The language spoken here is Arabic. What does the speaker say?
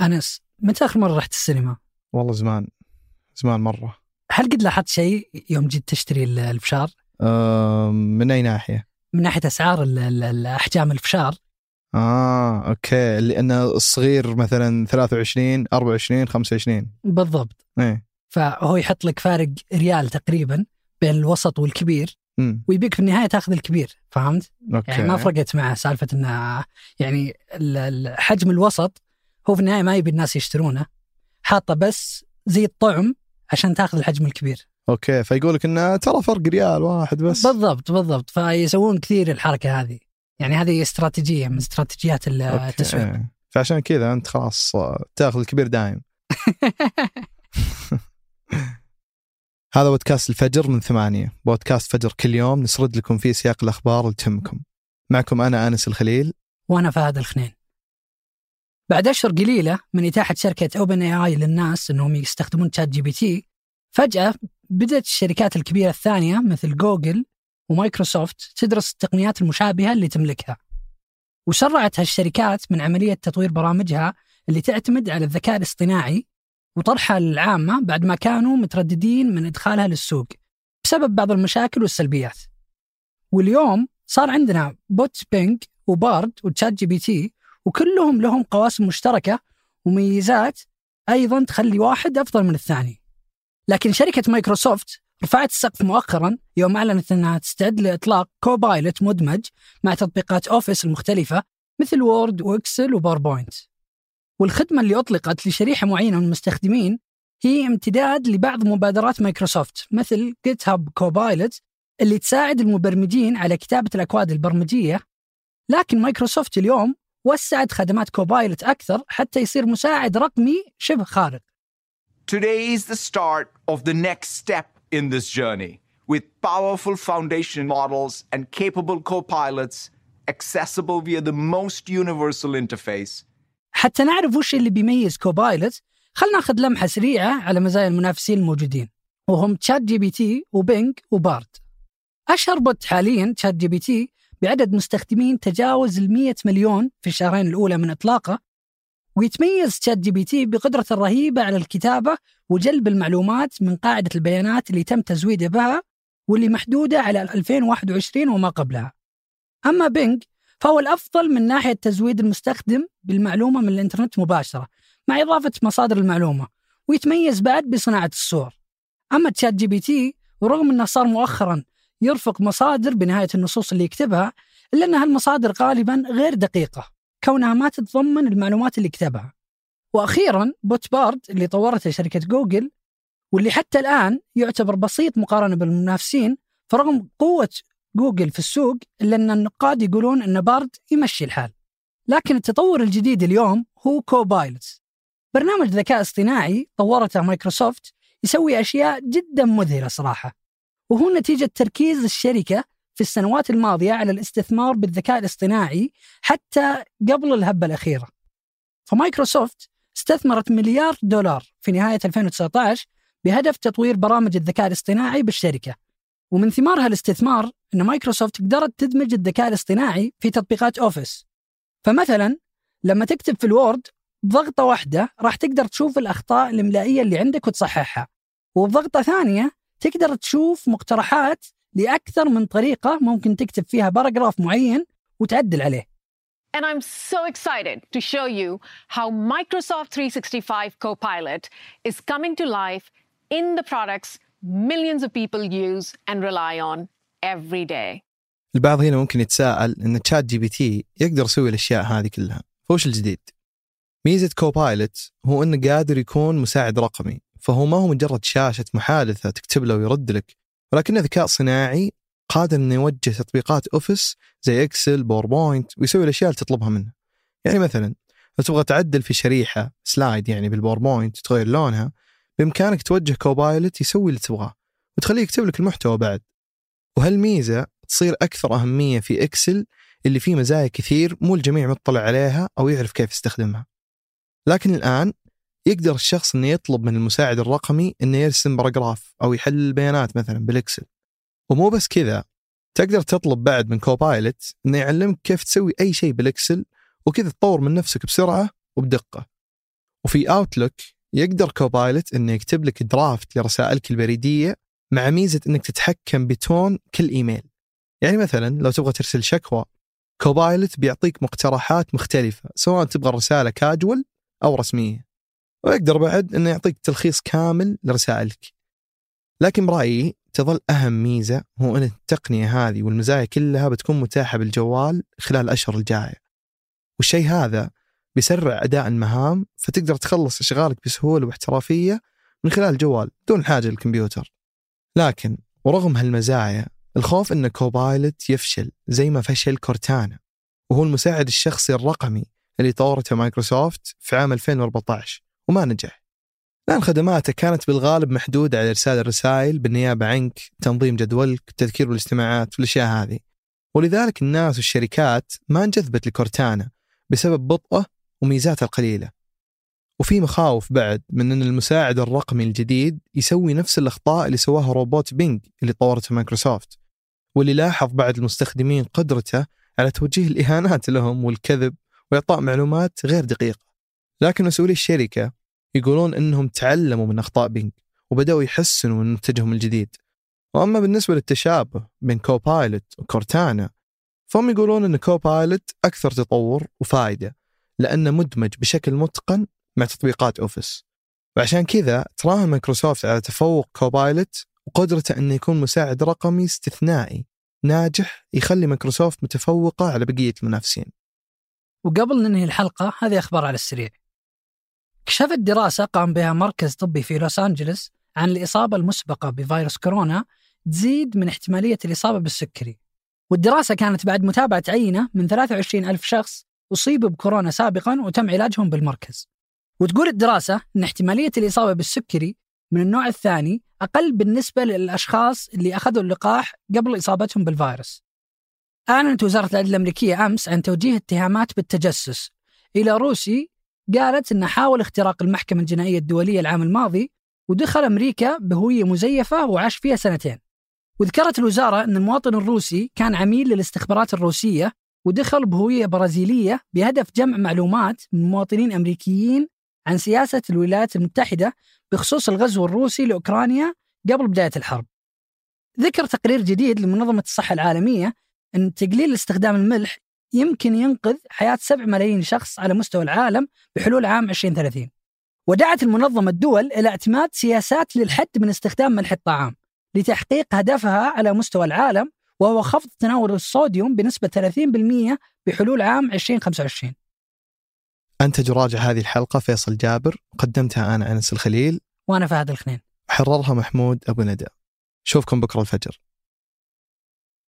أنس متى آخر مرة رحت السينما؟ والله زمان زمان مرة هل قد لاحظت شيء يوم جيت تشتري ال- الفشار؟ من أي ناحية؟ من ناحية أسعار أحجام الفشار آه okay لأن الصغير مثلا 23 24 25 بالضبط إيه فهو يحط لك فارق ريال تقريبا بين الوسط والكبير ويبيك في النهاية تاخذ الكبير فهمت؟ okay يعني ما فرقت معه سالفة إنه يعني حجم الوسط هو في النهاية ما يبي الناس يشترونه حاطه بس زي الطعم عشان تاخذ الحجم الكبير. أوكي فيقول لك انه ترى فرق ريال واحد بس. بالضبط بالضبط. فيسوون كثير الحركة هذه. يعني هذه استراتيجية من استراتيجيات ال- okay. التسويق. إيه. فعشان كذا أنت خلاص تاخذ الكبير دايم. هذا بودكاست الفجر من ثمانية. بودكاست فجر كل يوم نسرد لكم فيه سياق الأخبار اللي تهمكم. معكم أنا أنس الخليل. وأنا فهد الخنين. بعد اشهر قليلة من إتاحة شركة OpenAI للناس إنهم يستخدمون ChatGPT فجأة بدأت الشركات الكبيرة الثانية مثل جوجل ومايكروسوفت تدرس التقنيات المشابهة اللي تملكها. وسرعت هالشركات من عملية تطوير برامجها اللي تعتمد على الذكاء الاصطناعي وطرحها للعامة بعد ما كانوا مترددين من إدخالها للسوق بسبب بعض المشاكل والسلبيات. واليوم صار عندنا bot Bing و Bard و ChatGPT وكلهم لهم قواسم مشتركة وميزات أيضا تخلي واحد أفضل من الثاني. لكن شركة مايكروسوفت رفعت السقف مؤخرا يوم أعلنت أنها تستعد لاطلاق Copilot مدمج مع تطبيقات Office المختلفة مثل Word و Excel و PowerPoint. والخدمة اللي أطلقت لشريحة معينة من المستخدمين هي امتداد لبعض مبادرات مايكروسوفت مثل GitHub Copilot اللي تساعد المبرمجين على كتابة الأكواد البرمجية لكن مايكروسوفت اليوم وسعت خدمات Copilot أكثر حتى يصير مساعد رقمي شبه خارق Today is the start of the next step in this journey with powerful foundation models and capable co-pilots accessible via the most universal interface. حتى نعرف وش اللي بيميز Copilot خلنا ناخذ لمحة سريعة على مزايا المنافسين الموجودين وهم ChatGPT و Bing و Bard أشهر bot حاليا ChatGPT بعدد مستخدمين تجاوز ال 100 مليون في الشهرين الأولى من إطلاقه ويتميز ChatGPT بقدرته الرهيبة على الكتابة وجلب المعلومات من قاعدة البيانات اللي تم تزويده بها واللي محدودة على 2021 وما قبلها. أما Bing فهو الأفضل من ناحية تزويد المستخدم بالمعلومة من الإنترنت مباشرة مع إضافة مصادر المعلومة ويتميز بعد بصناعة الصور. أما ChatGPT ورغم أنه صار مؤخرا يرفق مصادر بنهاية النصوص اللي يكتبها إلا أن هالمصادر غالبا غير دقيقة كونها ما تتضمن المعلومات اللي كتبها وأخيرا bot Bard اللي طورته شركة جوجل واللي حتى الآن يعتبر بسيط مقارنة بالمنافسين فرغم قوة جوجل في السوق إلا أن النقاد يقولون أن Bard يمشي الحال. لكن التطور الجديد اليوم هو Copilot برنامج ذكاء اصطناعي طورته مايكروسوفت يسوي أشياء جدا مذهلة صراحة. وهو نتيجة تركيز الشركة في السنوات الماضية على الاستثمار بالذكاء الاصطناعي حتى قبل الهبة الأخيرة. فمايكروسوفت استثمرت مليار دولار في نهاية 2019 بهدف تطوير برامج الذكاء الاصطناعي بالشركة. ومن ثمار هالاستثمار أن مايكروسوفت قدرت تدمج الذكاء الاصطناعي في تطبيقات Office. فمثلا لما تكتب في ال Word بضغطة واحدة راح تقدر تشوف الأخطاء الإملائية اللي عندك وتصححها. وبضغطة ثانية تقدر تشوف مقترحات لأكثر من طريقة ممكن تكتب فيها paragraph معين وتعدل عليه. And I'm so excited to show you how Microsoft 365 Copilot is coming to life in the products millions of people use and rely on every day. البعض هنا ممكن يتساءل إن ChatGPT يقدر يسوي الأشياء هذه كلها. فوش الجديد؟ ميزة Copilot هو إنه قادر يكون مساعد رقمي. فهو ما هو مجرد شاشة محادثة تكتب له ويرد لك ولكنه ذكاء صناعي قادر إنه يوجه تطبيقات Office زي Excel PowerPoint ويسوي الأشياء اللي تطلبها منه يعني مثلا لو تبغى تعدل في شريحة slide يعني بال PowerPoint تغير لونها بإمكانك توجه Copilot يسوي اللي تبغاه وتخليه يكتب لك المحتوى بعد وهالميزة تصير أكثر أهمية في Excel اللي فيه مزايا كثير مو الجميع مطلع عليها أو يعرف كيف يستخدمها. لكن الآن يقدر الشخص إنه يطلب من المساعد الرقمي إنه يرسم bar graph أو يحلل البيانات مثلا بال Excel. ومو بس كذا تقدر تطلب بعد من Copilot إنه يعلمك كيف تسوي أي شيء بال Excel وكذا تطور من نفسك بسرعة وبدقة. وفي Outlook يقدر Copilot إنه يكتب لك draft لرسائلك البريدية مع ميزة إنك تتحكم ب tone كل إيميل. يعني مثلا لو تبغى ترسل شكوى Copilot بيعطيك مقترحات مختلفة سواء تبغى الرسالة كاجوال أو رسمية. ويقدر بعد إنه يعطيك تلخيص كامل لرسائلك. لكن برأيي تظل أهم ميزة هو إن التقنية هذه والمزايا كلها بتكون متاحة بالجوال خلال الأشهر الجاية. والشيء هذا بيسرع أداء المهام فتقدر تخلص أشغالك بسهولة واحترافية من خلال الجوال دون حاجة للكمبيوتر. لكن ورغم هالمزايا الخوف إن Copilot يفشل زي ما فشل Cortana وهو المساعد الشخصي الرقمي اللي طورته مايكروسوفت في عام 2014 وما نجح. لأن خدماته كانت بالغالب محدودة على إرسال الرسائل بالنيابة عنك، تنظيم جدولك، تذكير الاجتماعات والأشياء هذه. ولذلك الناس والشركات ما انجذبت ل Cortana بسبب بطئه وميزاته القليلة. وفي مخاوف بعد من أن المساعد الرقمي الجديد يسوي نفس الأخطاء اللي سواها روبوت Bing اللي طورته مايكروسوفت. واللي لاحظ بعض المستخدمين قدرته على توجيه الإهانات لهم والكذب وإعطاء معلومات غير دقيقة. لكن مسؤولي الشركة يقولون إنهم تعلموا من أخطاء Bing وبدأوا يحسنوا من منتجهم الجديد. وأما بالنسبة للتشابه بين Copilot و Cortana فهم يقولون إن Copilot أكثر تطور وفائدة لأنه مدمج بشكل متقن مع تطبيقات Office. وعشان كذا تراهن مايكروسوفت على تفوق Copilot وقدرته إنه يكون مساعد رقمي استثنائي ناجح يخلي مايكروسوفت متفوقة على بقية المنافسين. وقبل ننهي الحلقة هذه أخبار على السريع. كشفت دراسة قام بها مركز طبي في لوس أنجلوس عن الإصابة المسبقة بفيروس كورونا تزيد من احتمالية الإصابة بالسكري. والدراسة كانت بعد متابعة عينة من 23 ألف شخص أصيبوا بكورونا سابقا وتم علاجهم بالمركز. وتقول الدراسة أن احتمالية الإصابة بالسكري من النوع الثاني أقل بالنسبة للأشخاص اللي أخذوا اللقاح قبل إصابتهم بالفيروس. أعلنت وزارة العدل الأمريكية أمس عن توجيه اتهامات بالتجسس إلى روسي قالت انه حاول اختراق المحكمة الجنائية الدولية العام الماضي ودخل أمريكا بهوية مزيفة وعاش فيها سنتين. وذكرت الوزارة أن المواطن الروسي كان عميل للاستخبارات الروسية ودخل بهوية برازيلية بهدف جمع معلومات من مواطنين أمريكيين عن سياسة الولايات المتحدة بخصوص الغزو الروسي لأوكرانيا قبل بداية الحرب. ذكر تقرير جديد لمنظمة الصحة العالمية أن تقليل استخدام الملح يمكن ينقذ حياة 7 ملايين شخص على مستوى العالم بحلول عام 2030 ودعت المنظمة الدول إلى اعتماد سياسات للحد من استخدام ملح الطعام لتحقيق هدفها على مستوى العالم وهو خفض تناول الصوديوم بنسبة 30% بحلول عام 2025 أنتج وراجع هذه الحلقة فيصل جابر قدمتها أنا أنس الخليل. وأنا فهد الخنين. حررها محمود أبو ندى. شوفكم بكرة الفجر.